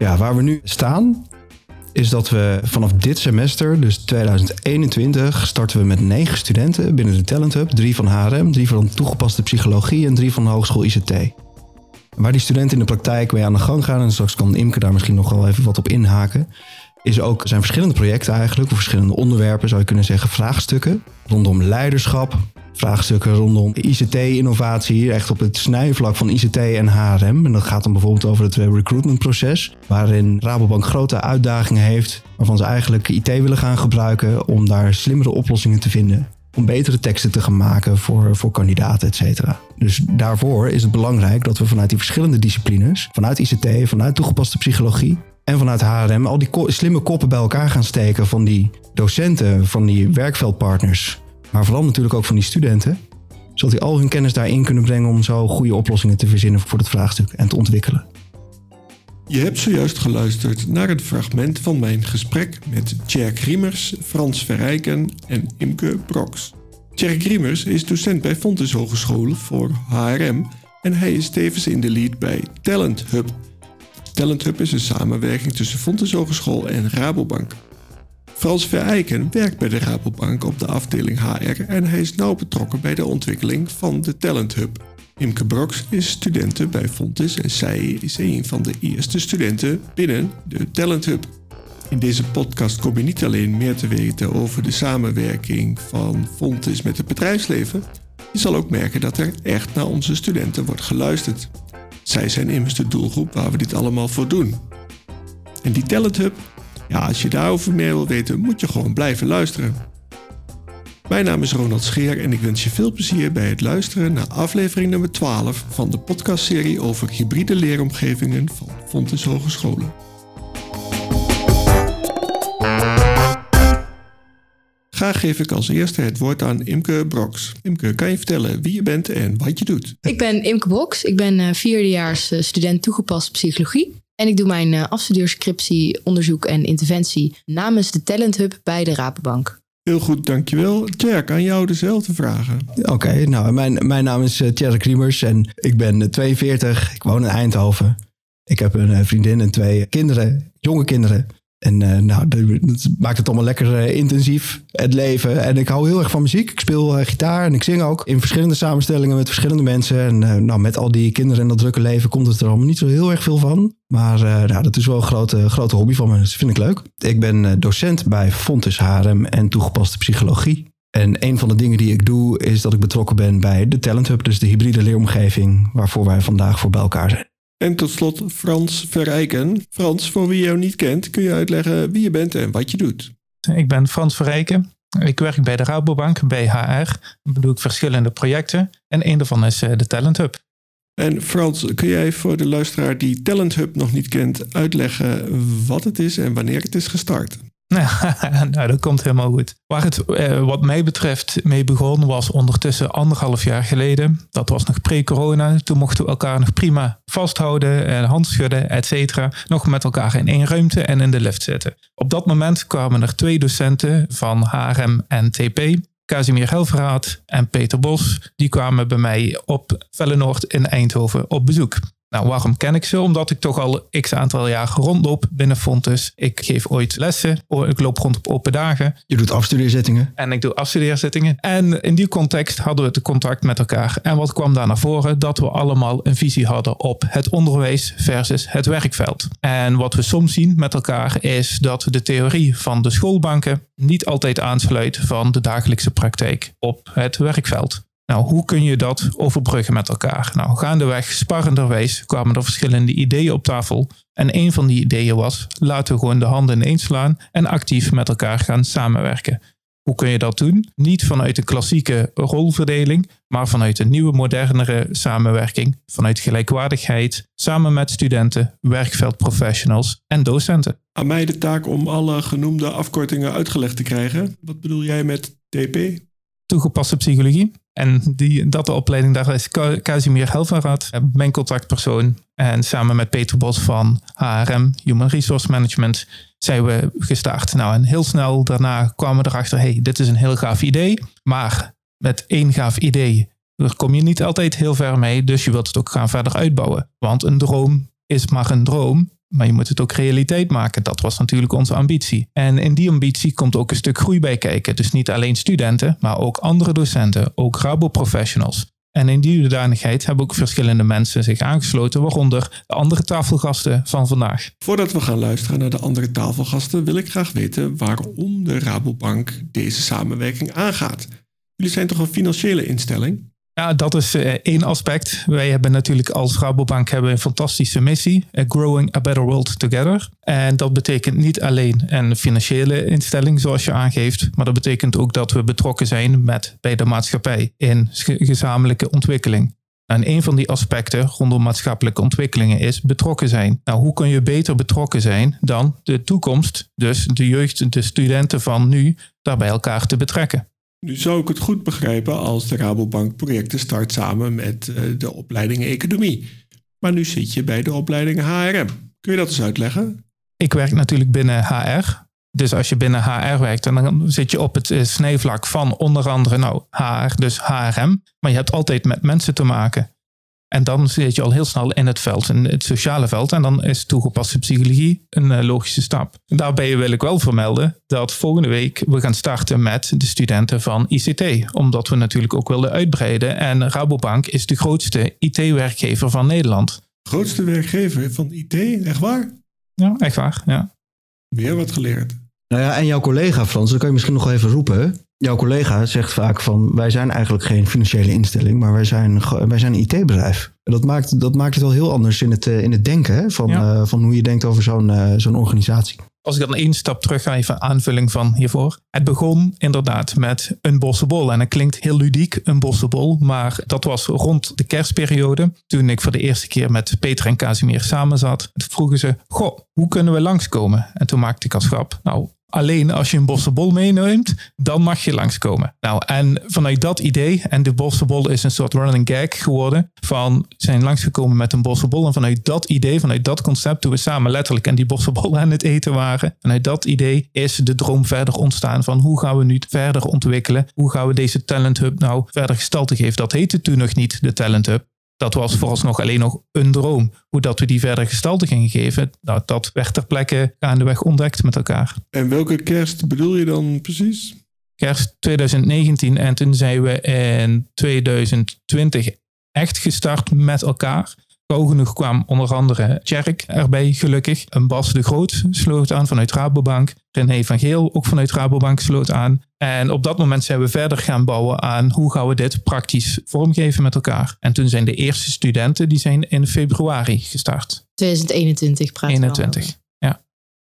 Ja, waar we nu staan is dat we vanaf dit semester, dus 2021, starten we met negen studenten binnen de Talent Hub. Drie van HRM, drie van toegepaste psychologie en drie van de Hogeschool ICT. Waar die studenten in de praktijk mee aan de gang gaan, en straks kan Imke daar misschien nog wel even wat op inhaken, is ook, zijn verschillende projecten eigenlijk, of verschillende onderwerpen zou je kunnen zeggen, vraagstukken rondom leiderschap, vraagstukken rondom ICT-innovatie, echt op het snijvlak van ICT en HRM. En dat gaat dan bijvoorbeeld over het recruitmentproces, waarin Rabobank grote uitdagingen heeft, waarvan ze eigenlijk IT willen gaan gebruiken om daar slimmere oplossingen te vinden. Om betere teksten te gaan maken voor, voor kandidaten, et cetera. Dus daarvoor is het belangrijk dat we vanuit die verschillende disciplines, vanuit ICT, vanuit toegepaste psychologie, en vanuit HRM al die slimme koppen bij elkaar gaan steken van die docenten, van die werkveldpartners, maar vooral natuurlijk ook van die studenten, zodat die al hun kennis daarin kunnen brengen om zo goede oplossingen te verzinnen voor het vraagstuk en te ontwikkelen. Je hebt zojuist geluisterd naar het fragment van mijn gesprek met Tjerk Riemers, Frans Verrijken en Imke Broks. Tjerk Riemers is docent bij Fontes Hogescholen voor HRM en hij is tevens in de lead bij Talent Hub, Talent Hub is een samenwerking tussen Fontes Hogeschool en Rabobank. Frans Verijken werkt bij de Rabobank op de afdeling HR en hij is nauw betrokken bij de ontwikkeling van de Talent Hub. Imke Broks is studente bij Fontes en zij is een van de eerste studenten binnen de Talent Hub. In deze podcast kom je niet alleen meer te weten over de samenwerking van Fontes met het bedrijfsleven, je zal ook merken dat er echt naar onze studenten wordt geluisterd. Zij zijn immers de doelgroep waar we dit allemaal voor doen. En die Talent Hub, ja, als je daarover meer wil weten, moet je gewoon blijven luisteren. Mijn naam is Ronald Scheer en ik wens je veel plezier bij het luisteren naar aflevering nummer 12 van de podcastserie over hybride leeromgevingen van Fontes Hogescholen. Graag geef ik als eerste het woord aan Imke Broks. Imke, kan je vertellen wie je bent en wat je doet? Ik ben Imke Broks. Ik ben uh, vierdejaars uh, student toegepaste psychologie. En ik doe mijn uh, afstudeerscriptie, onderzoek en interventie namens de Talent Hub bij de Rabobank. Heel goed, dankjewel. Tjerk, aan jou dezelfde vragen. Oké, nou, mijn, mijn naam is uh, Tjerk Riemers en ik ben 42. Ik woon in Eindhoven. Ik heb een vriendin en twee kinderen, jonge kinderen. En uh, nou, dat maakt het allemaal lekker uh, intensief, het leven. En ik hou heel erg van muziek. Ik speel uh, gitaar en ik zing ook in verschillende samenstellingen met verschillende mensen. En nou, met al die kinderen en dat drukke leven komt het er allemaal niet zo heel erg veel van. Maar nou, dat is wel een grote, grote hobby van me. Dus dat vind ik leuk. Ik ben docent bij Fontes Harem en toegepaste psychologie. En een van de dingen die ik doe is dat ik betrokken ben bij de Talent Hub, dus de hybride leeromgeving waarvoor wij vandaag voor bij elkaar zijn. En tot slot Frans Verrijken. Frans, voor wie jou niet kent, kun je uitleggen wie je bent en wat je doet. Ik ben Frans Verrijken. Ik werk bij de Rabobank, bij HR. Dan doe ik verschillende projecten. En een daarvan is de Talent Hub. En Frans, kun jij voor de luisteraar die Talent Hub nog niet kent uitleggen wat het is en wanneer het is gestart? nou, dat komt helemaal goed. Waar het eh, wat mij betreft mee begon was ondertussen anderhalf jaar geleden. Dat was nog pre-corona. Toen mochten we elkaar nog prima vasthouden en handschudden, et cetera. Nog met elkaar in één ruimte en in de lift zitten. Op dat moment kwamen er twee docenten van HRM en TP. Casimir Helverraad en Peter Bos. Die kwamen bij mij op Vellenoord in Eindhoven op bezoek. Nou, waarom ken ik ze? Omdat ik toch al x aantal jaar rondloop binnen Fontes. Ik geef ooit lessen. Ik loop rond op open dagen. Je doet afstudeerzittingen. En ik doe afstudeerzittingen. En in die context hadden we het contact met elkaar. En wat kwam daar naar voren? Dat we allemaal een visie hadden op het onderwijs versus het werkveld. En wat we soms zien met elkaar is dat de theorie van de schoolbanken niet altijd aansluit van de dagelijkse praktijk op het werkveld. Nou, hoe kun je dat overbruggen met elkaar? Nou, gaandeweg, sparrenderwijs, kwamen er verschillende ideeën op tafel. En een van die ideeën was, laten we gewoon de handen ineens slaan en actief met elkaar gaan samenwerken. Hoe kun je dat doen? Niet vanuit de klassieke rolverdeling, maar vanuit een nieuwe, modernere samenwerking, vanuit gelijkwaardigheid, samen met studenten, werkveldprofessionals en docenten. Aan mij de taak om alle genoemde afkortingen uitgelegd te krijgen. Wat bedoel jij met TP? Toegepaste psychologie. En die, dat de opleiding, daar is Casimir Helverraad, mijn contactpersoon. En samen met Peter Bos van HRM, Human Resource Management, zijn we gestart. Nou, en heel snel daarna kwamen we erachter, hey, dit is een heel gaaf idee. Maar met één gaaf idee, daar kom je niet altijd heel ver mee. Dus je wilt het ook gaan verder uitbouwen. Want een droom is maar een droom. Maar je moet het ook realiteit maken. Dat was natuurlijk onze ambitie. En in die ambitie komt ook een stuk groei bij kijken. Dus niet alleen studenten, maar ook andere docenten, ook Rabo-professionals. En in die hoedanigheid hebben ook verschillende mensen zich aangesloten, waaronder de andere tafelgasten van vandaag. Voordat we gaan luisteren naar de andere tafelgasten, wil ik graag weten waarom de Rabobank deze samenwerking aangaat. Jullie zijn toch een financiële instelling? Ja, dat is uh, één aspect. Wij hebben natuurlijk als Rabobank hebben een fantastische missie. Uh, growing a better world together. En dat betekent niet alleen een financiële instelling zoals je aangeeft. Maar dat betekent ook dat we betrokken zijn met, bij de maatschappij in gezamenlijke ontwikkeling. En een van die aspecten rondom maatschappelijke ontwikkelingen is betrokken zijn. Nou, hoe kun je beter betrokken zijn dan de toekomst, dus de jeugd, de studenten van nu, daar bij elkaar te betrekken? Nu zou ik het goed begrijpen als de Rabobank projecten start samen met eh, de opleiding Economie. Maar nu zit je bij de opleiding HRM. Kun je dat eens uitleggen? Ik werk natuurlijk binnen HR. Dus als je binnen HR werkt, dan zit je op het eh, snijvlak van onder andere nou, HR, dus HRM. Maar je hebt altijd met mensen te maken. En dan zit je al heel snel in het veld, in het sociale veld. En dan is toegepaste psychologie een eh, logische stap. Daarbij wil ik wel vermelden dat volgende week we gaan starten met de studenten van ICT. Omdat we natuurlijk ook willen uitbreiden. En Rabobank is de grootste IT-werkgever van Nederland. Grootste werkgever van IT, echt waar? Ja, echt waar, ja. Weer wat geleerd. Nou ja, en jouw collega Frans, dat kan je misschien nog wel even roepen. Jouw collega zegt vaak van wij zijn eigenlijk geen financiële instelling, maar wij zijn, wij zijn een IT-bedrijf. Dat maakt, dat maakt het wel heel anders in het, eh, in het denken hè? Van, ja. uh, van hoe je denkt over zo'n uh, zo'n organisatie. Als ik dan één stap terug ga, even aanvulling van hiervoor. Het begon inderdaad met een bossenbol. En het klinkt heel ludiek, een bossenbol. Maar dat was rond de kerstperiode. Toen ik voor de eerste keer met Peter en Casimir samen zat. Vroegen ze, goh, hoe kunnen we langskomen? En toen maakte ik als grap, nou, Alleen als je een bossenbol meeneemt, dan mag je langskomen. Nou, en vanuit dat idee, en de bossenbol is een soort running gag geworden, van zijn langsgekomen met een bossenbol. En vanuit dat idee, vanuit dat concept, toen we samen letterlijk aan die bossenbol aan het eten waren, vanuit dat idee is de droom verder ontstaan van hoe gaan we nu verder ontwikkelen? Hoe gaan we deze Talent Hub nou verder gestalte geven? Dat heette toen nog niet de Talent Hub dat was vooralsnog alleen nog een droom. Hoe dat we die verder gestalte gingen geven, nou, dat werd ter plekke gaandeweg ontdekt met elkaar. En welke kerst bedoel je dan precies? Kerst 2019 en toen zijn we in 2020 echt gestart met elkaar. Genoeg kwam onder andere Tjerk erbij, gelukkig. Een Bas de Groot sloot aan vanuit Rabobank. René van Geel ook vanuit Rabobank sloot aan. En op dat moment zijn we verder gaan bouwen aan hoe gaan we dit praktisch vormgeven met elkaar. En toen zijn de eerste studenten, die zijn in februari gestart. 2021 praat 21.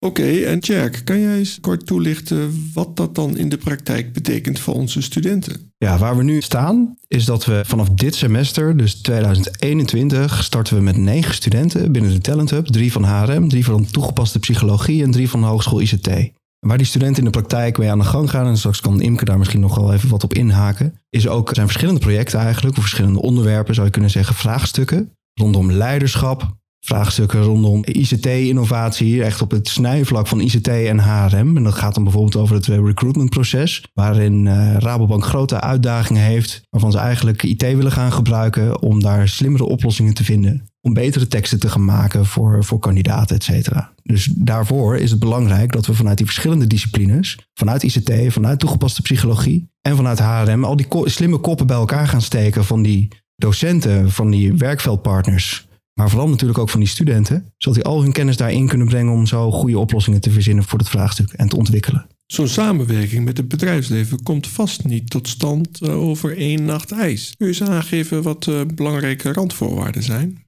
Oké, en Jack, kan jij eens kort toelichten wat dat dan in de praktijk betekent voor onze studenten? Ja, waar we nu staan is dat we vanaf dit semester, dus 2021, starten we met negen studenten binnen de Talent Hub. Drie van HRM, drie van toegepaste psychologie en drie van de Hogeschool ICT. Waar die studenten in de praktijk mee aan de gang gaan, en straks kan Imke daar misschien nog wel even wat op inhaken, is ook, zijn verschillende projecten eigenlijk, of verschillende onderwerpen zou je kunnen zeggen, vraagstukken rondom leiderschap, vraagstukken rondom ICT-innovatie, echt op het snijvlak van ICT en HRM. En dat gaat dan bijvoorbeeld over het recruitmentproces, waarin uh, Rabobank grote uitdagingen heeft, waarvan ze eigenlijk IT willen gaan gebruiken om daar slimmere oplossingen te vinden. Om betere teksten te gaan maken voor, voor kandidaten, et cetera. Dus daarvoor is het belangrijk dat we vanuit die verschillende disciplines, vanuit ICT, vanuit toegepaste psychologie en vanuit HRM, al die slimme koppen bij elkaar gaan steken van die docenten, van die werkveldpartners maar vooral natuurlijk ook van die studenten, zodat die al hun kennis daarin kunnen brengen om zo goede oplossingen te verzinnen voor het vraagstuk en te ontwikkelen. Zo'n samenwerking met het bedrijfsleven komt vast niet tot stand eh, over één nacht ijs. Kun je eens aangeven wat uh, belangrijke randvoorwaarden zijn?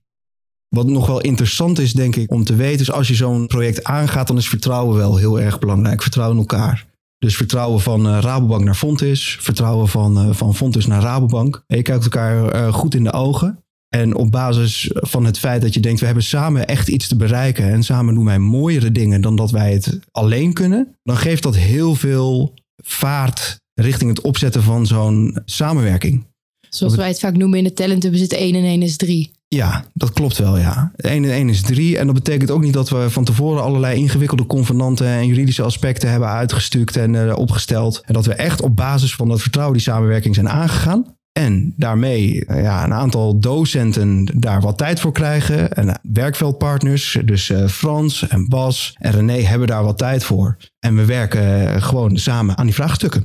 Wat nog wel interessant is, denk ik, om te weten, is als je zo'n project aangaat, dan is vertrouwen wel heel erg belangrijk. Vertrouwen in elkaar. Dus vertrouwen van uh, Rabobank naar Fontis, vertrouwen van, uh, van Fontis naar Rabobank. En je kijkt elkaar uh, goed in de ogen. En op basis van het feit dat je denkt, we hebben samen echt iets te bereiken en samen doen wij mooiere dingen dan dat wij het alleen kunnen, dan geeft dat heel veel vaart richting het opzetten van zo'n samenwerking. Zoals wij het vaak noemen in de talent is het 1 en 1 is 3. Ja, dat klopt wel, ja. 1 en 1 is 3. En dat betekent ook niet dat we van tevoren allerlei ingewikkelde convenanten en juridische aspecten hebben uitgestuurd en uh, opgesteld. En dat we echt op basis van dat vertrouwen die samenwerking zijn aangegaan. En daarmee eh, ja, een aantal docenten daar wat tijd voor krijgen. En uh, werkveldpartners, dus uh, Frans en Bas en René hebben daar wat tijd voor. En we werken gewoon samen aan die vraagstukken.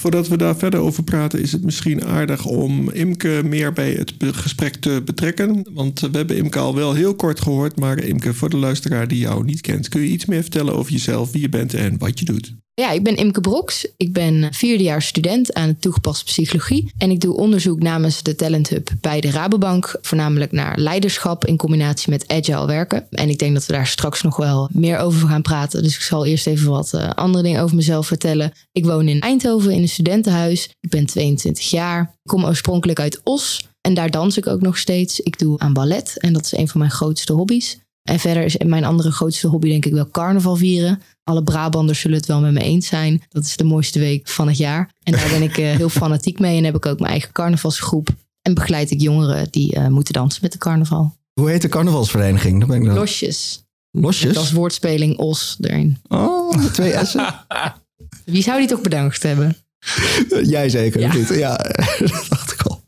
Voordat we daar verder over praten, is het misschien aardig om Imke meer bij het gesprek te betrekken. Want we hebben Imke al wel heel kort gehoord, maar Imke, voor de luisteraar die jou niet kent, kun je iets meer vertellen over jezelf, wie je bent en wat je doet? Ja, ik ben Imke Broks. Ik ben vierdejaars student aan het toegepaste psychologie. En ik doe onderzoek namens de Talent Hub bij de Rabobank. Voornamelijk naar leiderschap in combinatie met agile werken. En ik denk dat we daar straks nog wel meer over gaan praten. Dus ik zal eerst even wat uh, andere dingen over mezelf vertellen. Ik woon in Eindhoven in een studentenhuis. Ik ben 22 jaar. Ik kom oorspronkelijk uit Os. En daar dans ik ook nog steeds. Ik doe aan ballet. En dat is een van mijn grootste hobby's. En verder is mijn andere grootste hobby denk ik wel carnaval vieren. Alle Brabanders zullen het wel met me eens zijn. Dat is de mooiste week van het jaar. En daar ben ik uh, heel fanatiek mee. En heb ik ook mijn eigen carnavalsgroep. En begeleid ik jongeren die uh, moeten dansen met de carnaval. Hoe heet de carnavalsvereniging? Dat ben ik dan... Losjes. Losjes? Dat is woordspeling os erin. Oh, twee S'en. Wie zou die toch bedankt hebben? Jij zeker, ja. niet? Ja, dat dacht ik al.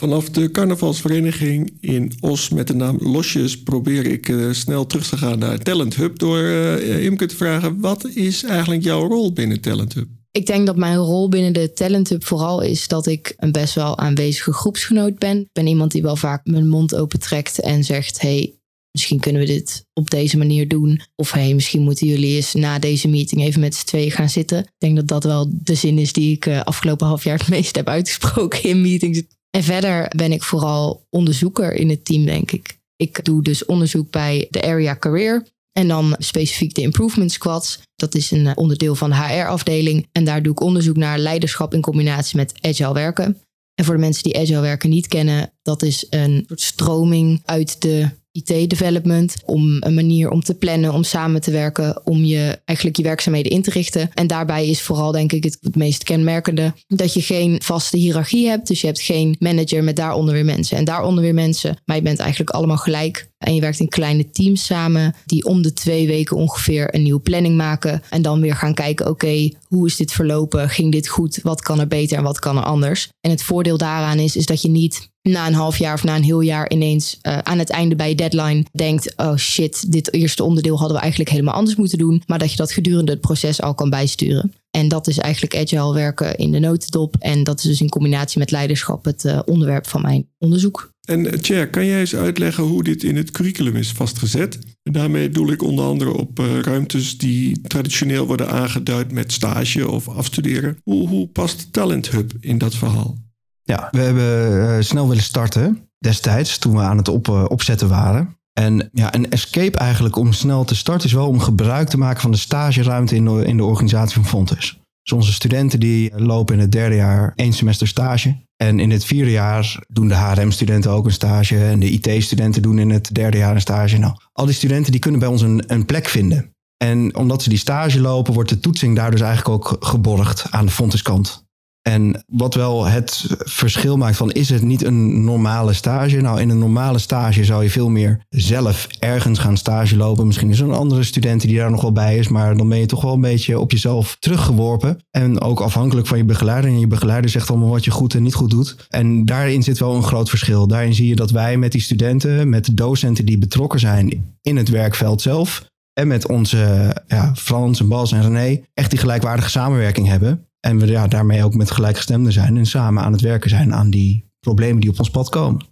Vanaf de carnavalsvereniging in Os met de naam Losjes probeer ik uh, snel terug te gaan naar Talent Hub door uh, Imke te vragen: wat is eigenlijk jouw rol binnen Talent Hub? Ik denk dat mijn rol binnen de Talent Hub vooral is dat ik een best wel aanwezige groepsgenoot ben. Ik ben iemand die wel vaak mijn mond opentrekt en zegt: hey, misschien kunnen we dit op deze manier doen. Of hey, misschien moeten jullie eens na deze meeting even met z'n tweeën gaan zitten. Ik denk dat dat wel de zin is die ik uh, afgelopen half jaar het meest heb uitgesproken in meetings. En verder ben ik vooral onderzoeker in het team, denk ik. Ik doe dus onderzoek bij de Area Career. En dan specifiek de Improvement Squads. Dat is een onderdeel van de HR-afdeling. En daar doe ik onderzoek naar leiderschap in combinatie met agile werken. En voor de mensen die agile werken niet kennen, dat is een soort stroming uit de IT-development, om een manier om te plannen, om samen te werken, om je eigenlijk je werkzaamheden in te richten. En daarbij is vooral denk ik het, het meest kenmerkende dat je geen vaste hiërarchie hebt. Dus je hebt geen manager met daaronder weer mensen en daaronder weer mensen. Maar je bent eigenlijk allemaal gelijk. En je werkt in kleine teams samen die om de twee weken ongeveer een nieuwe planning maken. En dan weer gaan kijken, oké, hoe is dit verlopen? Ging dit goed? Wat kan er beter en wat kan er anders? En het voordeel daaraan is, is dat je niet na een half jaar of na een heel jaar ineens uh, aan het einde bij je deadline denkt: oh shit, dit eerste onderdeel hadden we eigenlijk helemaal anders moeten doen. Maar dat je dat gedurende het proces al kan bijsturen. En dat is eigenlijk agile werken in de notendop. En dat is dus in combinatie met leiderschap het uh, onderwerp van mijn onderzoek. En Tjer, kan jij eens uitleggen hoe dit in het curriculum is vastgezet? Daarmee doel ik onder andere op uh, ruimtes die traditioneel worden aangeduid met stage of afstuderen. Hoe, hoe past Talent Hub in dat verhaal? Ja, we hebben uh, snel willen starten destijds toen we aan het op, opzetten waren. En ja, een escape eigenlijk om snel te starten is wel om gebruik te maken van de stageruimte in de, in de organisatie van Fontes. Dus onze studenten die lopen in het derde jaar één semester stage. En in het vierde jaar doen de HRM-studenten ook een stage. En de IT-studenten doen in het derde jaar een stage. Nou, al die studenten die kunnen bij ons een, een plek vinden. En omdat ze die stage lopen, wordt de toetsing daar dus eigenlijk ook geborgd aan de Fontes-kant. En wat wel het verschil maakt van is het niet een normale stage? Nou, in een normale stage zou je veel meer zelf ergens gaan stage lopen. Misschien is er een andere student die daar nog wel bij is, maar dan ben je toch wel een beetje op jezelf teruggeworpen. En ook afhankelijk van je begeleider. En je begeleider zegt allemaal wat je goed en niet goed doet. En daarin zit wel een groot verschil. Daarin zie je dat wij met die studenten, met de docenten die betrokken zijn in het werkveld zelf, en met onze ja, Frans en Bas en René echt die gelijkwaardige samenwerking hebben. En we ja, daarmee ook met gelijkgestemden zijn en samen aan het werken zijn aan die problemen die op ons pad komen.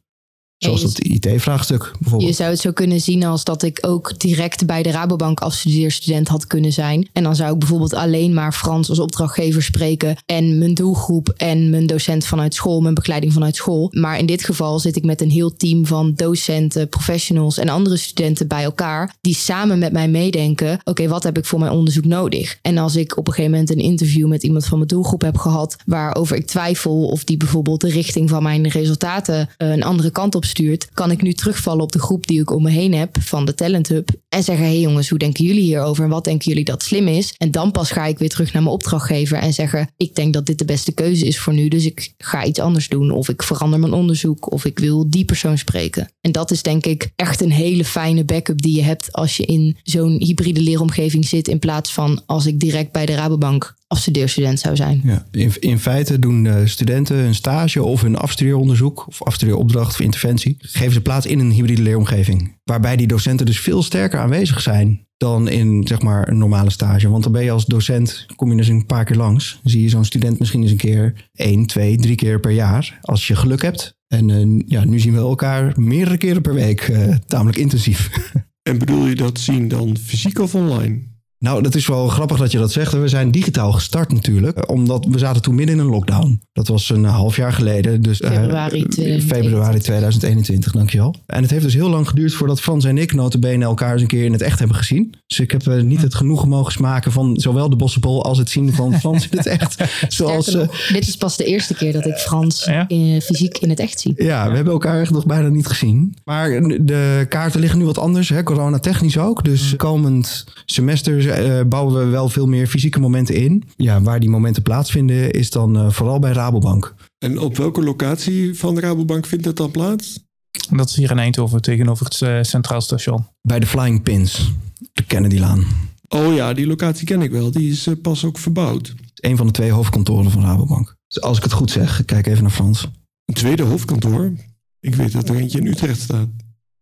Zoals dat IT-vraagstuk bijvoorbeeld. Je zou het zo kunnen zien als dat ik ook direct bij de Rabobank afstudeerstudent had kunnen zijn. En dan zou ik bijvoorbeeld alleen maar Frans als opdrachtgever spreken. En mijn doelgroep en mijn docent vanuit school, mijn begeleiding vanuit school. Maar in dit geval zit ik met een heel team van docenten, professionals en andere studenten bij elkaar. Die samen met mij meedenken. Oké, wat heb ik voor mijn onderzoek nodig? En als ik op een gegeven moment een interview met iemand van mijn doelgroep heb gehad. Waarover ik twijfel of die bijvoorbeeld de richting van mijn resultaten een andere kant op stuurt, kan ik nu terugvallen op de groep die ik om me heen heb van de Talent Hub. En zeggen, hey jongens, hoe denken jullie hierover? En wat denken jullie dat slim is? En dan pas ga ik weer terug naar mijn opdrachtgever en zeggen, ik denk dat dit de beste keuze is voor nu. Dus ik ga iets anders doen. Of ik verander mijn onderzoek. Of ik wil die persoon spreken. En dat is denk ik echt een hele fijne backup die je hebt als je in zo'n hybride leeromgeving zit. In plaats van als ik direct bij de Rabobank afstudeerstudent zou zijn. Ja, in, in feite doen de studenten een stage of hun afstudeeronderzoek of afstudeeropdracht of interventie, geven ze plaats in een hybride leeromgeving. Waarbij die docenten dus veel sterker aanwezig zijn dan in zeg maar een normale stage. Want dan ben je als docent, kom je dus een paar keer langs. zie je zo'n student misschien eens een keer één, twee, drie keer per jaar. Als je geluk hebt. En uh, ja, nu zien we elkaar meerdere keren per week, uh, tamelijk intensief. En bedoel je dat zien dan fysiek of online? Nou, dat is wel grappig dat je dat zegt. We zijn digitaal gestart natuurlijk, omdat we zaten toen midden in een lockdown. Dat was een half jaar geleden, dus februari, uh, februari 2021, dankjewel. En het heeft dus heel lang geduurd voordat Frans en ik notabene elkaar eens een keer in het echt hebben gezien. Dus ik heb uh, niet het genoegen mogen smaken van zowel de bossenbol als het zien van Frans in het echt. Zoals, uh, dit is pas de eerste keer dat ik Frans ja? in, fysiek in het echt zie. Ja, we hebben elkaar echt nog bijna niet gezien. Maar de kaarten liggen nu wat anders, hè? corona technisch ook. Dus komend semester uh, bouwen we wel veel meer fysieke momenten in. Ja, waar die momenten plaatsvinden is dan uh, vooral bij Rabobank. En op welke locatie van de Rabobank vindt dat dan plaats? Dat is hier in Eindhoven tegenover het uh, Centraal Station. Bij de Flying Pins, de Kennedylaan. Oh ja, die locatie ken ik wel. Die is pas ook verbouwd. Een van de twee hoofdkantoren van Rabobank. Dus als ik het goed zeg, kijk even naar Frans. Een tweede hoofdkantoor? Ik weet dat er eentje in Utrecht staat.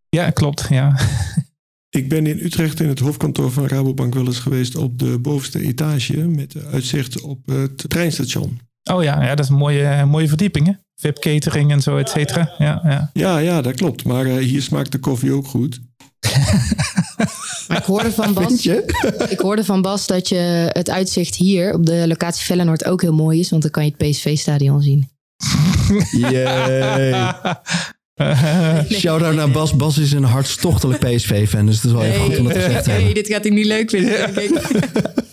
Ja, klopt. Ja. Ik ben in Utrecht in het hoofdkantoor van Rabobank wel eens geweest op de bovenste etage met uitzicht op het treinstation. Oh ja, ja dat is een mooie, mooie verdieping hè? VIP catering en zo, et cetera. Ja, ja. ja, ja, dat klopt. Maar uh, hier smaakt de koffie ook goed. maar ik hoorde van Bas, ik hoorde van Bas dat je het uitzicht hier op de locatie Vellenoord ook heel mooi is, want dan kan je het PSV-stadion zien. Yay. Shout-out naar Bas. Bas is een hartstochtelijk PSV-fan, dus dat is wel even goed om dat te hebben. Nee, dit gaat hij niet leuk vinden.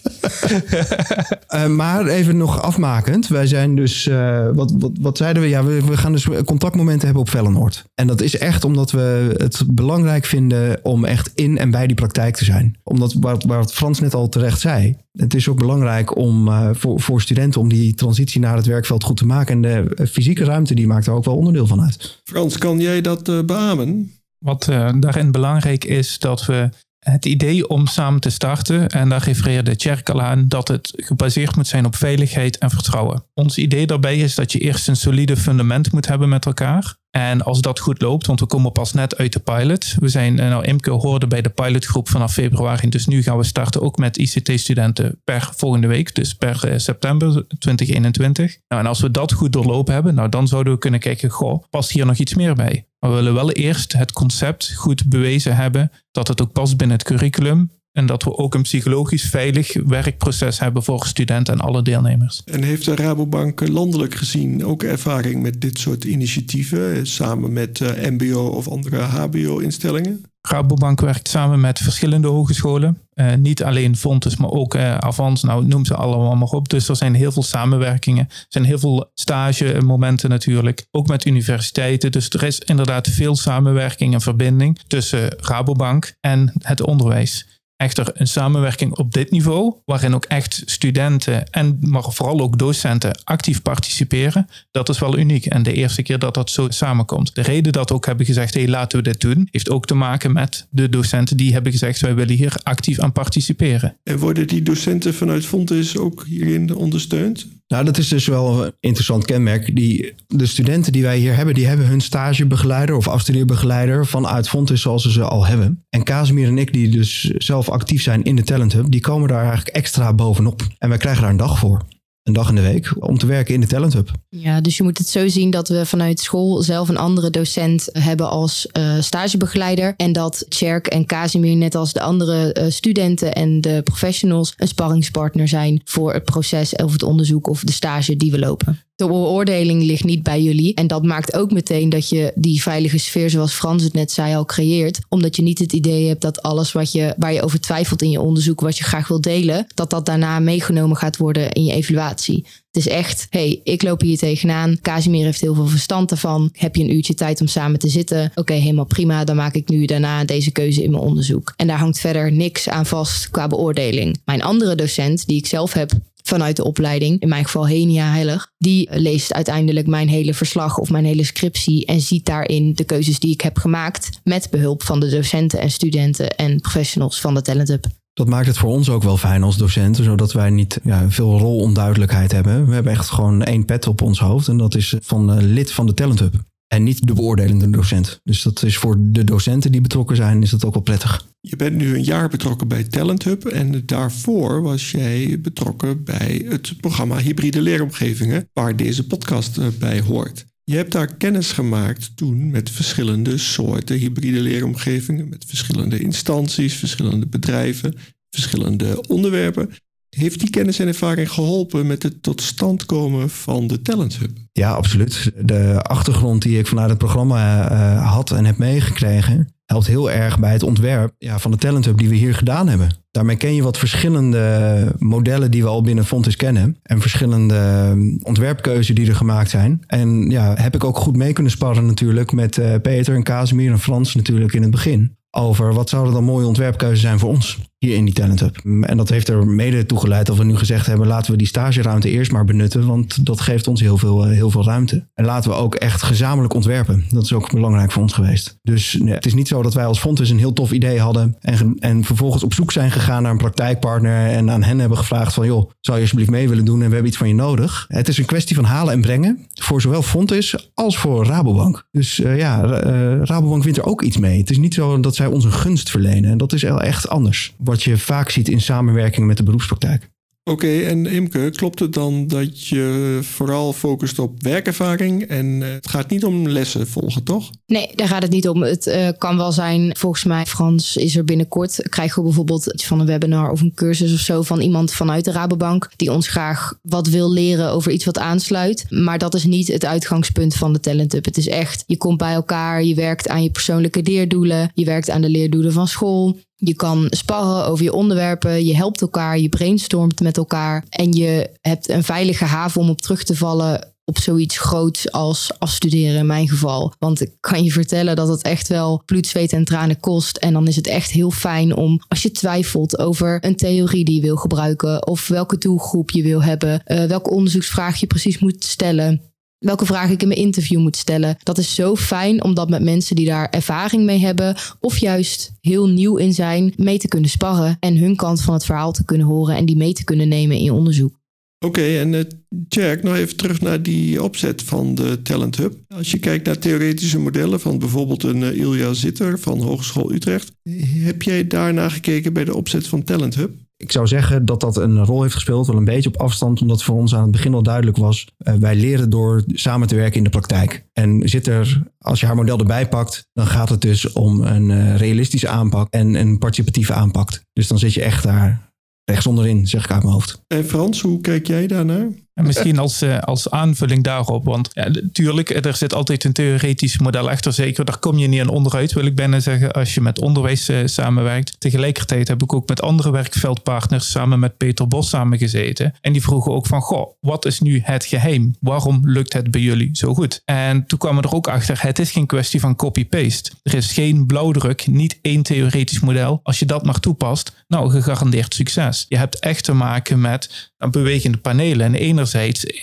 uh, maar even nog afmakend. Wij zijn dus, uh, wat, wat, wat zeiden we? Ja, we, we gaan dus contactmomenten hebben op Vellenoord. En dat is echt omdat we het belangrijk vinden om echt in en bij die praktijk te zijn. Omdat, waar, waar Frans net al terecht zei, het is ook belangrijk om uh, voor, voor studenten om die transitie naar het werkveld goed te maken. En de fysieke ruimte, die maakt er ook wel onderdeel van uit. Frans, kan jij dat beamen? Wat daarin belangrijk is, dat we het idee om samen te starten, en daar refereerde Tjerk al aan, dat het gebaseerd moet zijn op veiligheid en vertrouwen. Ons idee daarbij is dat je eerst een solide fundament moet hebben met elkaar. En als dat goed loopt, want we komen pas net uit de pilot. We zijn, eh, nou Imke hoorde bij de pilotgroep vanaf februari. Dus nu gaan we starten ook met ICT-studenten per volgende week. Dus per eh, september 2021. Nou, en als we dat goed doorlopen hebben, nou dan zouden we kunnen kijken, goh, past hier nog iets meer bij? Maar we willen wel eerst het concept goed bewezen hebben. Dat het ook past binnen het curriculum. En dat we ook een psychologisch veilig werkproces hebben voor studenten en alle deelnemers. En heeft de Rabobank landelijk gezien ook ervaring met dit soort initiatieven, samen met eh, MBO of andere HBO-instellingen? Rabobank werkt samen met verschillende hogescholen. Uh, niet alleen Fontes, maar ook uh, Avans. Nou, noem ze allemaal maar op. Dus er zijn heel veel samenwerkingen. Er zijn heel veel stagemomenten natuurlijk. Ook met universiteiten. Dus er is inderdaad veel samenwerking en verbinding tussen Rabobank en het onderwijs. Echter een samenwerking op dit niveau, waarin ook echt studenten en maar vooral ook docenten actief participeren, dat is wel uniek. En de eerste keer dat dat zo samenkomt. De reden dat we ook hebben gezegd, hé, hey, laten we dit doen, heeft ook te maken met de docenten die hebben gezegd, wij willen hier actief aan participeren. En worden die docenten vanuit Fontes ook hierin ondersteund? Nou, dat is dus wel een interessant kenmerk. Die, de studenten die wij hier hebben, die hebben hun stagebegeleider of afstudeerbegeleider vanuit Fontes zoals ze ze al hebben. En Casimir en ik, die dus zelf actief zijn in de Talent Hub, die komen daar eigenlijk extra bovenop. En wij krijgen daar een dag voor een dag in de week om te werken in de Talent Hub. Ja, dus je moet het zo zien dat we vanuit school zelf een andere docent hebben als uh, stagebegeleider. En dat Tjerk en Casimir, net als de andere uh, studenten en de professionals, een sparringspartner zijn voor het proces of het onderzoek of de stage die we lopen. De beoordeling ligt niet bij jullie. En dat maakt ook meteen dat je die veilige sfeer, zoals Frans het net zei, al creëert. Omdat je niet het idee hebt dat alles wat je, waar je over twijfelt in je onderzoek, wat je graag wil delen, dat dat daarna meegenomen gaat worden in je evaluatie. Het is echt, hey, ik loop hier tegenaan. Casimir heeft heel veel verstand ervan. Heb je een uurtje tijd om samen te zitten? Oké, helemaal prima. Dan maak ik nu daarna deze keuze in mijn onderzoek. En daar hangt verder niks aan vast qua beoordeling. Mijn andere docent, die ik zelf heb vanuit de opleiding, in mijn geval Henia Heilig, die leest uiteindelijk mijn hele verslag of mijn hele scriptie en ziet daarin de keuzes die ik heb gemaakt met behulp van de docenten en studenten en professionals van de Talent Hub. Dat maakt het voor ons ook wel fijn als docenten, zodat wij niet ja, veel rolonduidelijkheid hebben. We hebben echt gewoon één pet op ons hoofd en dat is van uh, lid van de Talent Hub. En niet de beoordelende docent. Dus dat is voor de docenten die betrokken zijn, is dat ook wel prettig. Je bent nu een jaar betrokken bij Talent Hub en daarvoor was jij betrokken bij het programma Hybride Leeromgevingen, waar deze podcast eh, bij hoort. Je hebt daar kennis gemaakt toen met verschillende soorten hybride leeromgevingen, met verschillende instanties, verschillende bedrijven, verschillende onderwerpen. Heeft die kennis en ervaring geholpen met het tot stand komen van de Talent Hub? Ja, absoluut. De achtergrond die ik vanuit het programma uh, had en heb meegekregen, helpt heel erg bij het ontwerp ja, van de Talent Hub die we hier gedaan hebben. Daarmee ken je wat verschillende modellen die we al binnen Fontes kennen. En verschillende ontwerpkeuzes die er gemaakt zijn. En ja, heb ik ook goed mee kunnen sparren natuurlijk met uh, Peter en Casimir en Frans natuurlijk in het begin. Over wat zouden dan mooie ontwerpkeuzes zijn voor ons hier in die Talent Hub. En dat heeft er mede toe geleid dat we nu gezegd hebben... laten we die stageruimte eerst maar benutten... want dat geeft ons heel veel, heel veel ruimte. En laten we ook echt gezamenlijk ontwerpen. Dat is ook belangrijk voor ons geweest. Dus nee, het is niet zo dat wij als Fontes een heel tof idee hadden... En, en vervolgens op zoek zijn gegaan naar een praktijkpartner... en aan hen hebben gevraagd van... joh, zou je alsjeblieft mee willen doen en we hebben iets van je nodig. Het is een kwestie van halen en brengen... voor zowel Fontes als voor Rabobank. Dus uh, ja, uh, Rabobank wint er ook iets mee. Het is niet zo dat zij ons een gunst verlenen. En dat is echt anders wat je vaak ziet in samenwerking met de beroepspraktijk. Oké, en Imke, klopt het dan dat je vooral focust op werkervaring en het gaat niet om lessen volgen, toch? Nee, daar gaat het niet om. Het uh, kan wel zijn, volgens mij, Frans is er binnenkort, krijgen we bijvoorbeeld iets van een webinar of een cursus of zo van iemand vanuit de Rabobank die ons graag wat wil leren over iets wat aansluit. Maar dat is niet het uitgangspunt van de Talent Hub. Het is echt, je komt bij elkaar, je werkt aan je persoonlijke leerdoelen, je werkt aan de leerdoelen van school. Je kan sparren over je onderwerpen, je helpt elkaar, je brainstormt met elkaar en je hebt een veilige haven om op terug te vallen op zoiets groots als afstuderen in mijn geval. Want ik kan je vertellen dat het echt wel bloed, zweet en tranen kost. En dan is het echt heel fijn om als je twijfelt over een theorie die je wil gebruiken of welke doelgroep je wil hebben, uh, welke onderzoeksvraag je precies moet stellen welke vraag ik in mijn interview moet stellen. Dat is zo fijn om dat met mensen die daar ervaring mee hebben of juist heel nieuw in zijn, mee te kunnen sparren en hun kant van het verhaal te kunnen horen en die mee te kunnen nemen in je onderzoek. Oké, en uh, Jack, nog even terug naar die opzet van de Talent Hub. Als je kijkt naar theoretische modellen van bijvoorbeeld een uh, Ilja Zitter van Hogeschool Utrecht, heb jij daarna gekeken bij de opzet van Talent Hub? Ik zou zeggen dat dat een rol heeft gespeeld, wel een beetje op afstand, omdat voor ons aan het begin al duidelijk was, uh, wij leren door samen te werken in de praktijk. En zit er, als je haar model erbij pakt, dan gaat het dus om een uh, realistische aanpak en een participatieve aanpak. Dus dan zit je echt daar rechts onderin, zeg ik uit mijn hoofd. En Frans, hoe kijk jij daarnaar? En misschien als, uh, als aanvulling daarop, want ja, natuurlijk, er zit altijd een theoretisch model achter, zeker. Daar kom je niet aan onderuit, wil ik bijna zeggen, als je met onderwijs uh, samenwerkt. Tegelijkertijd heb ik ook met andere werkveldpartners samen met Peter Bos samengezeten. En die vroegen ook van, goh, wat is nu het geheim? Waarom lukt het bij jullie zo goed? En toen kwamen we er ook achter, het is geen kwestie van copy-paste. Er is geen blauwdruk, niet één theoretisch model. Als je dat maar toepast, nou, gegarandeerd succes. Je hebt echt te maken met bewegende panelen. En enerzijds,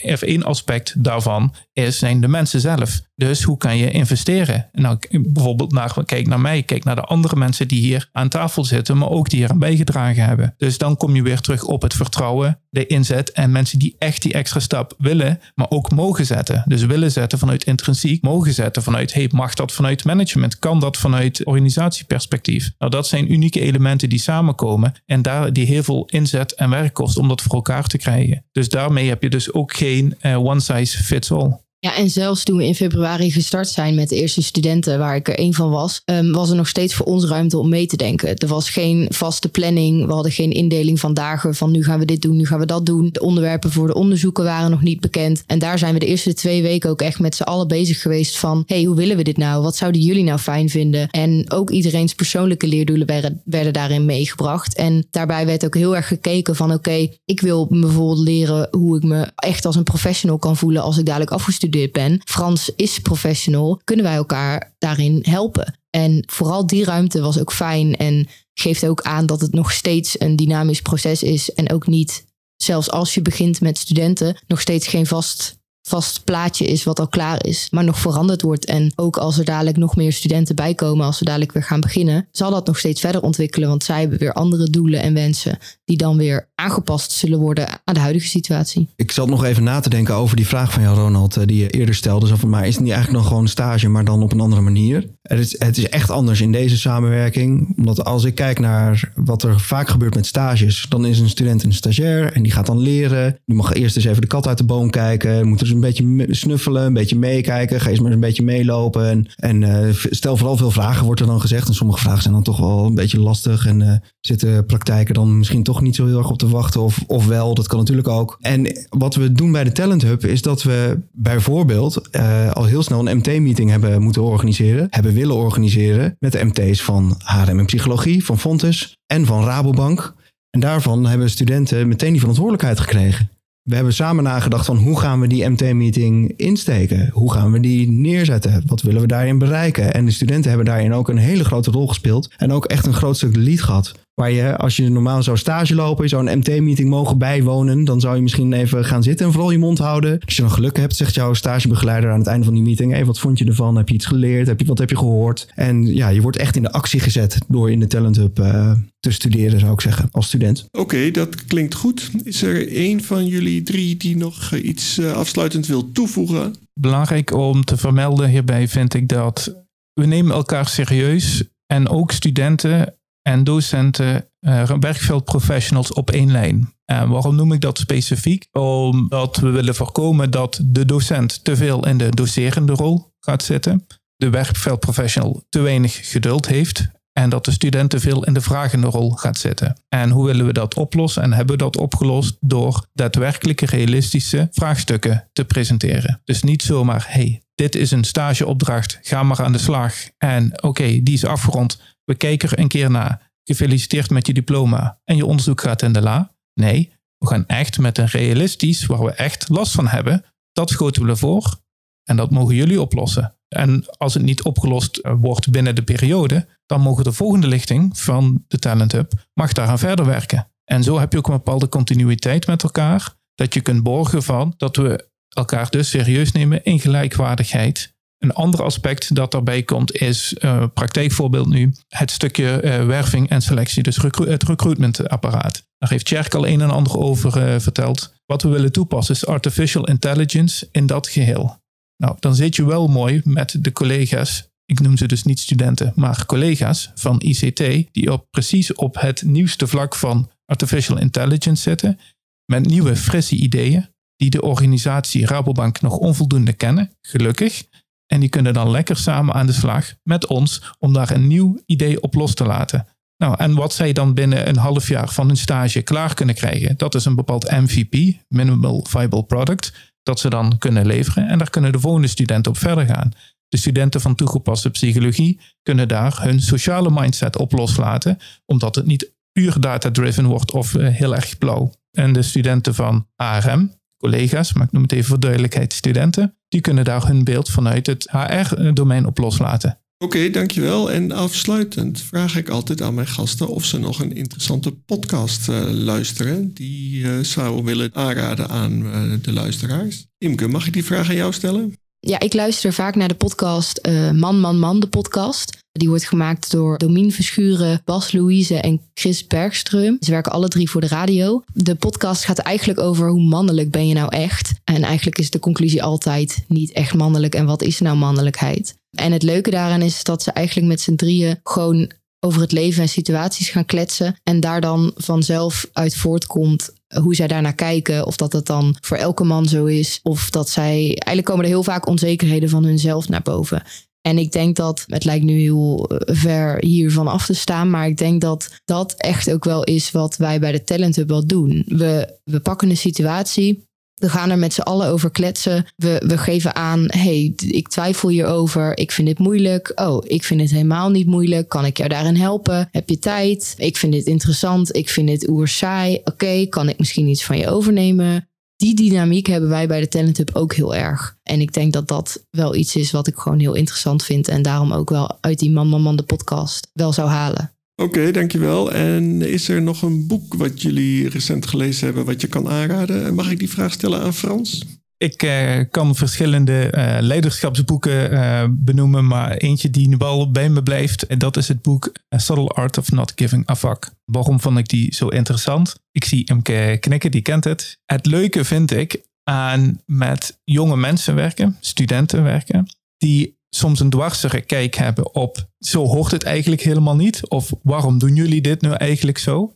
of één aspect daarvan is, zijn de mensen zelf. Dus hoe kan je investeren? Nou, bijvoorbeeld naar, kijk naar mij, kijk naar de andere mensen die hier aan tafel zitten, maar ook die hier aan bijgedragen hebben. Dus dan kom je weer terug op het vertrouwen, de inzet en mensen die echt die extra stap willen, maar ook mogen zetten. Dus willen zetten vanuit intrinsiek, mogen zetten vanuit, hey, mag dat vanuit management? Kan dat vanuit organisatieperspectief? Nou, dat zijn unieke elementen die samenkomen en daar die heel veel inzet en werk kost om dat voor elkaar te krijgen. Dus daarmee heb je dus ook geen uh, one size fits all. Ja, en zelfs toen we in februari gestart zijn met de eerste studenten, waar ik er één van was, um, was er nog steeds voor ons ruimte om mee te denken. Er was geen vaste planning, we hadden geen indeling van dagen van nu gaan we dit doen, nu gaan we dat doen. De onderwerpen voor de onderzoeken waren nog niet bekend. En daar zijn we de eerste twee weken ook echt met z'n allen bezig geweest van, hey, hoe willen we dit nou? Wat zouden jullie nou fijn vinden? En ook iedereen's persoonlijke leerdoelen werden, werden daarin meegebracht. En daarbij werd ook heel erg gekeken van, oké, ik wil bijvoorbeeld leren hoe ik me echt als een professional kan voelen als ik dadelijk afgestudeerd ben. Frans is professional. Kunnen wij elkaar daarin helpen? En vooral die ruimte was ook fijn en geeft ook aan dat het nog steeds een dynamisch proces is en ook niet, zelfs als je begint met studenten, nog steeds geen vast vast plaatje is wat al klaar is, maar nog veranderd wordt. En ook als er dadelijk nog meer studenten bijkomen, als we dadelijk weer gaan beginnen, zal dat nog steeds verder ontwikkelen. Want zij hebben weer andere doelen en wensen die dan weer aangepast zullen worden aan de huidige situatie. Ik zat nog even na te denken over die vraag van jou, Ronald, eh, die je eerder stelde. Zo van, maar is het niet eigenlijk nog gewoon stage, maar dan op een andere manier? Het is, het is echt anders in deze samenwerking. Omdat als ik kijk naar wat er vaak gebeurt met stages, dan is een student een stagiair en die gaat dan leren. Die mag eerst eens even de kat uit de boom kijken, moet er een beetje snuffelen, een beetje meekijken, ga eens maar een beetje meelopen. En, uh, stel vooral veel vragen, wordt er dan gezegd. En sommige vragen zijn dan toch wel een beetje lastig en uh, zitten praktijken dan misschien toch niet zo heel erg op te wachten. Of, of wel, dat kan natuurlijk ook. En wat we doen bij de Talent Hub is dat we bijvoorbeeld uh, al heel snel een MT-meeting hebben moeten organiseren, hebben willen organiseren met de MT's van HRM en Psychologie, van Fontes en van Rabobank. En daarvan hebben studenten meteen die verantwoordelijkheid gekregen. We hebben samen nagedacht van hoe gaan we die MT-meeting insteken? Hoe gaan we die neerzetten? Wat willen we daarin bereiken? En de studenten hebben daarin ook een hele grote rol gespeeld. En ook echt een groot stuk lead gehad. Waar je, als je normaal zou stage lopen, zou een MT-meeting mogen bijwonen, dan zou je misschien even gaan zitten en vooral je mond houden. Als je dan geluk hebt, zegt jouw stagebegeleider aan het einde van die meeting: hey, wat vond je ervan? Heb je iets geleerd? Heb je, wat heb je gehoord? En ja, je wordt echt in de actie gezet door in de Talent Hub uh, te studeren, zou ik zeggen, als student. Oké, okay, dat klinkt goed. Is er één van jullie drie die nog iets uh, afsluitend wil toevoegen? Belangrijk om te vermelden hierbij vind ik dat we nemen elkaar serieus en ook studenten en docenten, uh, werkveldprofessionals op één lijn. En waarom noem ik dat specifiek? Omdat we willen voorkomen dat de docent te veel in de doserende rol gaat zitten, de werkveldprofessional te weinig geduld heeft en dat de student te veel in de vragende rol gaat zitten. En hoe willen we dat oplossen? En hebben we dat opgelost door daadwerkelijke realistische vraagstukken te presenteren. Dus niet zomaar, hey, dit is een stageopdracht, ga maar aan de slag. En oké, die is afgerond we kijken een keer naar. Gefeliciteerd met je diploma en je onderzoek gaat in de la. Nee, we gaan echt met een realistisch, waar we echt last van hebben, dat schoten we ervoor. En dat mogen jullie oplossen. En als het niet opgelost eh, wordt binnen de periode, dan mogen de volgende lichting van de Talent Hub mag daaraan verder werken. En zo heb je ook een bepaalde continuïteit met elkaar, dat je kunt borgen van dat we elkaar dus serieus nemen in gelijkwaardigheid een ander aspect dat daarbij komt is, uh, praktijkvoorbeeld nu, het stukje uh, werving en selectie, dus het recruitmentapparaat. Daar heeft Tjerk al een en ander over uh, verteld. Wat we willen toepassen is artificial intelligence in dat geheel. Nou, dan zit je wel mooi met de collega's, ik noem ze dus niet studenten, maar collega's van ICT, die op, precies op het nieuwste vlak van artificial intelligence zitten, met nieuwe, frisse ideeën, die de organisatie Rabobank nog onvoldoende kennen, gelukkig. En die kunnen dan lekker samen aan de slag met ons om daar een nieuw idee op los te laten. Nou, en wat zij dan binnen een half jaar van hun stage klaar kunnen krijgen, dat is een bepaald MVP, Minimal Viable Product, dat ze dan kunnen leveren. En daar kunnen de volgende studenten op verder gaan. De studenten van toegepaste psychologie kunnen daar hun sociale mindset op loslaten, omdat het niet puur data-driven wordt of eh, heel erg blauw. En de studenten van ARM, collega's, maar ik noem het even voor duidelijkheid studenten, die kunnen daar hun beeld vanuit het HR-domein op loslaten. Oké, dankjewel. En afsluitend vraag ik altijd aan mijn gasten of ze nog een interessante podcast uh, luisteren. Die uh, zou willen aanraden aan uh, de luisteraars. Imke, mag ik die vraag aan jou stellen? Ja, ik luister vaak naar de podcast Man, Man, Man, de podcast. Die wordt gemaakt door Domien Verschuren, Bas Louise en Chris Bergström. Ze werken alle drie voor de radio. De podcast gaat eigenlijk over hoe mannelijk ben je nou echt. En eigenlijk is de conclusie altijd niet echt mannelijk. En wat is nou mannelijkheid? En het leuke daaraan is dat ze eigenlijk met z'n drieën gewoon over het leven en situaties gaan kletsen. En daar dan vanzelf uit voortkomt hoe zij daarnaar kijken. Of dat het dan voor elke man zo is. Of dat zij. Eigenlijk komen er heel vaak onzekerheden van hunzelf naar boven. En ik denk dat, het lijkt nu heel eh, ver hiervan af te staan, maar ik denk dat dat echt ook wel is wat wij bij de Talent Hub wel doen. We, we pakken een situatie, we gaan er met z'n allen over kletsen. We, we geven aan, hey, ik twijfel hierover. Ik vind dit moeilijk. Oh, ik vind het helemaal niet moeilijk. Kan ik jou daarin helpen? Heb je tijd? Ik vind dit interessant. Ik vind dit oer saai. Oké, kan ik misschien iets van je overnemen? Die dynamiek hebben wij bij de Talent Hub ook heel erg. En ik denk dat dat wel iets is wat ik gewoon heel interessant vind. En daarom ook wel uit die Man Man Man de podcast wel zou halen. Oké, dankjewel. En is er nog een boek wat jullie recent gelezen hebben wat je kan aanraden? Mag ik die vraag stellen aan Frans? Ik uh, kan verschillende uh, leiderschapsboeken uh, benoemen, maar eentje die wel bij me blijft, en dat is het boek A Subtle Art of Not Giving a Fuck. Waarom vond ik die zo interessant? Ik zie Imke knikken, die kent het. Het leuke vind ik aan met jonge mensen werken, studenten werken, die soms een dwarsere kijk hebben op zo hoort het eigenlijk helemaal niet. Of waarom doen jullie dit nu eigenlijk zo?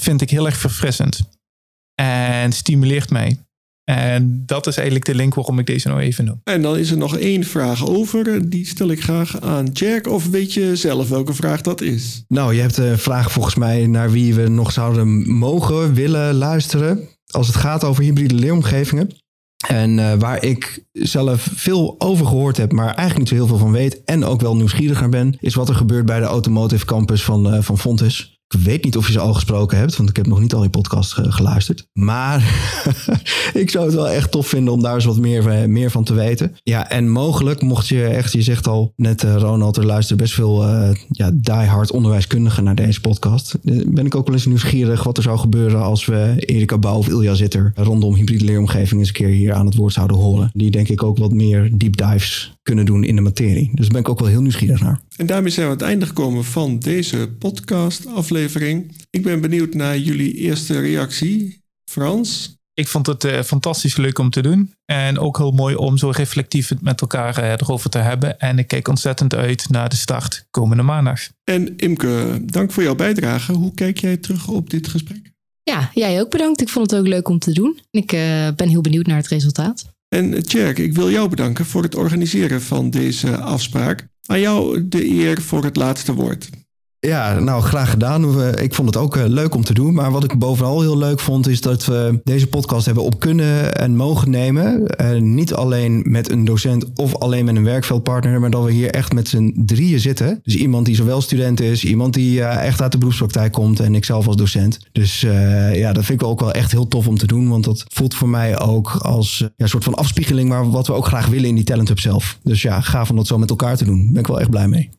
Vind ik heel erg verfrissend. En stimuleert mij. En dat is eigenlijk de link waarom ik deze nou even noem. En dan is er nog één vraag over. Die stel ik graag aan Jack. Of weet je zelf welke vraag dat is? Nou, je hebt een vraag volgens mij naar wie we nog zouden mogen, willen luisteren. Als het gaat over hybride leeromgevingen. En uh, waar ik zelf veel over gehoord heb, maar eigenlijk niet zo heel veel van weet. En ook wel nieuwsgierig naar ben, is wat er gebeurt bij de Automotive Campus van, uh, van Fontes. Ik weet niet of je ze al gesproken hebt, want ik heb nog niet al die podcast geluisterd. Maar ik zou het wel echt tof vinden om daar eens wat meer, meer van te weten. Ja, en mogelijk mocht je echt, je zegt al net uh, Ronald, er luisteren best veel uh, ja, diehard onderwijskundigen naar deze podcast. Uh, ben ik ook wel eens nieuwsgierig wat er zou gebeuren als we Erika Bouw of Ilja Zitter rondom hybride leeromgeving eens een keer hier aan het woord zouden horen. Die denk ik ook wat meer deep dives kunnen doen in de materie. Dus daar ben ik ook wel heel nieuwsgierig naar. En daarmee zijn we aan het einde gekomen van deze podcast aflevering. Ik ben benieuwd naar jullie eerste reactie. Frans? Ik vond het uh, fantastisch leuk om te doen. En ook heel mooi om zo reflectief met elkaar uh, erover te hebben. En ik kijk ontzettend uit naar de start komende maandag. En Imke, dank voor jouw bijdrage. Hoe kijk jij terug op dit gesprek? Ja, jij ook bedankt. Ik vond het ook leuk om te doen. Ik uh, ben heel benieuwd naar het resultaat. En Tjerk, ik wil jou bedanken voor het organiseren van deze afspraak. Aan jou de eer voor het laatste woord. Ja, nou graag gedaan. Ik vond het ook eh, leuk om te doen. Maar wat ik bovenal heel leuk vond, is dat we deze podcast hebben op kunnen en mogen nemen. En niet alleen met een docent of alleen met een werkveldpartner, maar dat we hier echt met z'n drieën zitten. Dus iemand die zowel student is, iemand die uh, echt uit de beroepspraktijk komt en ikzelf als docent. Dus ja, dat vind ik ook wel echt heel tof om te doen. Want dat voelt voor mij ook als een soort van afspiegeling, maar wat we ook graag willen in die Talent Hub zelf. Dus ja, gaaf om dat zo met elkaar te doen. Daar ben ik wel echt blij mee.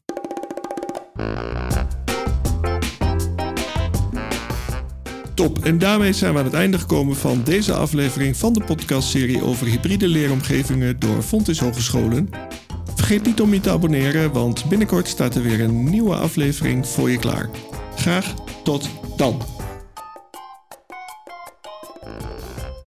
Top. En daarmee zijn we aan het einde gekomen van deze aflevering van de podcastserie over hybride leeromgevingen door Fontis Hogescholen. Vergeet niet om je te abonneren, want binnenkort staat er weer een nieuwe aflevering voor je klaar. Graag tot dan.